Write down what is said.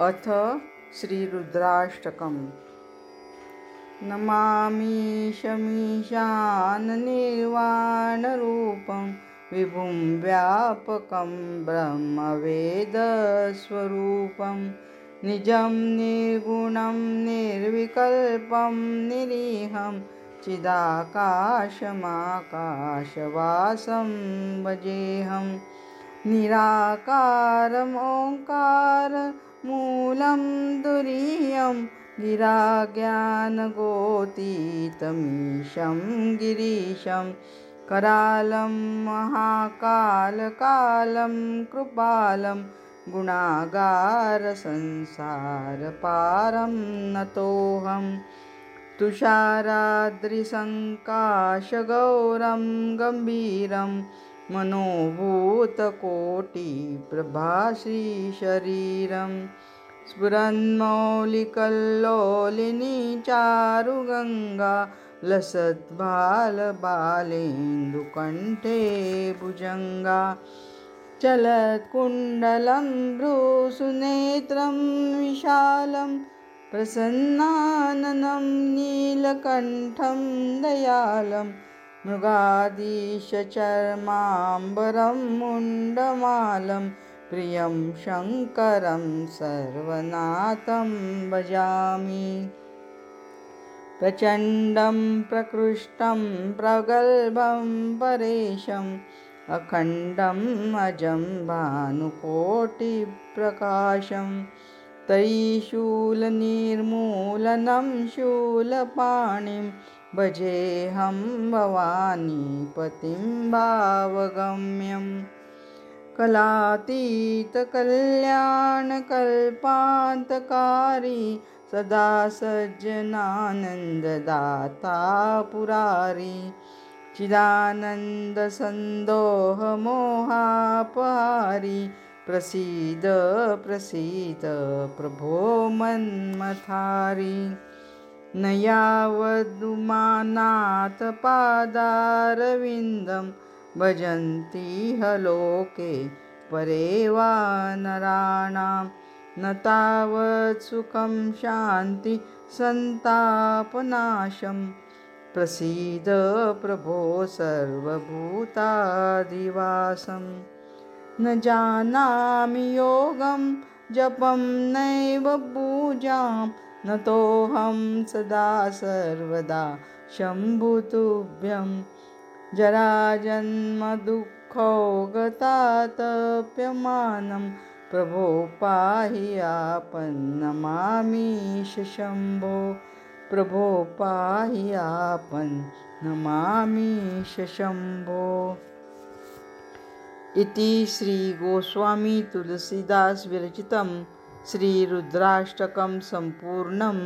अथ श्रीरुद्राष्टकम्। नमामि शमीशाननिर्वाणरूपं विभुं व्यापकं ब्रह्मवेदस्वरूपं निजं निर्गुणं निर्विकल्पं निरीहं चिदाकाशमाकाशवासं भजेऽहम् निराकारमोङ्कारमूलं दुरीयं गिराज्ञानगोतीतमीशं गिरीशं करालं महाकालकालं कृपालं गुणागारसंसारपारं नतोऽहं तुषाराद्रिसङ्काशगौरं गम्भीरम् मनोभूतकोटिप्रभाश्रीशरीरं स्फुरन्मौलिकल्लोलिनी चारुगङ्गा लसद्बालबालेन्दुकण्ठे भुजङ्गा चलत्कुण्डलं भ्रूसुनेत्रं विशालं प्रसन्नाननं नीलकण्ठं दयालम् मृगादीशचर्माम्बरं मुण्डमालं प्रियं शङ्करं सर्वनाथं भजामि। प्रचण्डं प्रकृष्टं प्रगल्भं परेशम् अखण्डम् अजं भानुकोटिप्रकाशं तैशूलनिर्मूलनं शूलपाणिं भजेऽहं भवानीपतिं भावगम्यं। कलातीतकल्याणकल्पान्तकारी सदा सज्जनानन्ददाता पुरारी। चिदानन्दसन्दोहमोहापहारी प्रसीद प्रसीद प्रभो मन्मथारी न यावदुमानाथपादारविन्दं भजन्ति ह लोके परे वा नराणां। न तावत् सुखं शान्ति सन्तापनाशं। प्रसीद प्रभो सर्वभूतादिवासं। न जानामि योगं जपं नैव पूजाम् न तोऽहं सदा सर्वदा शम्भुतुभ्यं जराजन्मदुःखौ गतातप्यमानं प्रभो पाहि आपन्नमामीश शम्भो। प्रभो पाहि आपन्नमामीश शम्भो। इति श्रीगोस्वामी तुलसीदास विरचितम् श्रीरुद्राष्टकं सम्पूर्णम्